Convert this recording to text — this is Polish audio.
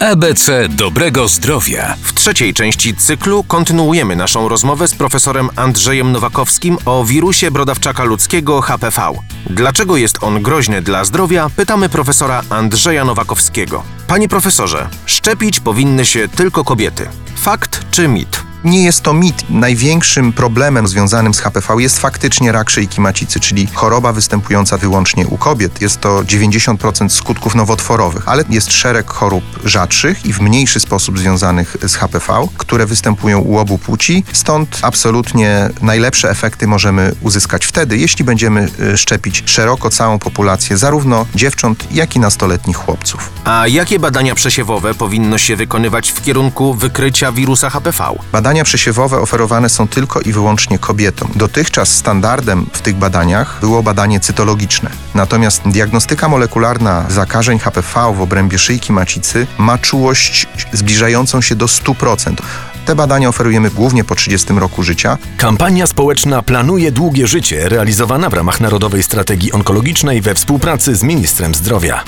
ABC dobrego zdrowia. W trzeciej części cyklu kontynuujemy naszą rozmowę z profesorem Andrzejem Nowakowskim o wirusie brodawczaka ludzkiego HPV. Dlaczego jest on groźny dla zdrowia? Pytamy profesora Andrzeja Nowakowskiego. Panie profesorze, szczepić powinny się tylko kobiety. Fakt czy mit? Nie jest to mit. Największym problemem związanym z HPV jest faktycznie rak szyjki macicy, czyli choroba występująca wyłącznie u kobiet. Jest to 90% skutków nowotworowych, ale jest szereg chorób rzadszych i w mniejszy sposób związanych z HPV, które występują u obu płci. Stąd absolutnie najlepsze efekty możemy uzyskać wtedy, jeśli będziemy y, szczepić szeroko całą populację, zarówno dziewcząt, jak i nastoletnich chłopców. A jakie badania przesiewowe powinno się wykonywać w kierunku wykrycia wirusa HPV? Badania przesiewowe oferowane są tylko i wyłącznie kobietom. Dotychczas standardem w tych badaniach było badanie cytologiczne. Natomiast diagnostyka molekularna zakażeń HPV w obrębie szyjki macicy ma czułość zbliżającą się do 100%. Te badania oferujemy głównie po 30 roku życia. Kampania społeczna Planuje Długie Życie, realizowana w ramach Narodowej Strategii Onkologicznej we współpracy z Ministrem Zdrowia.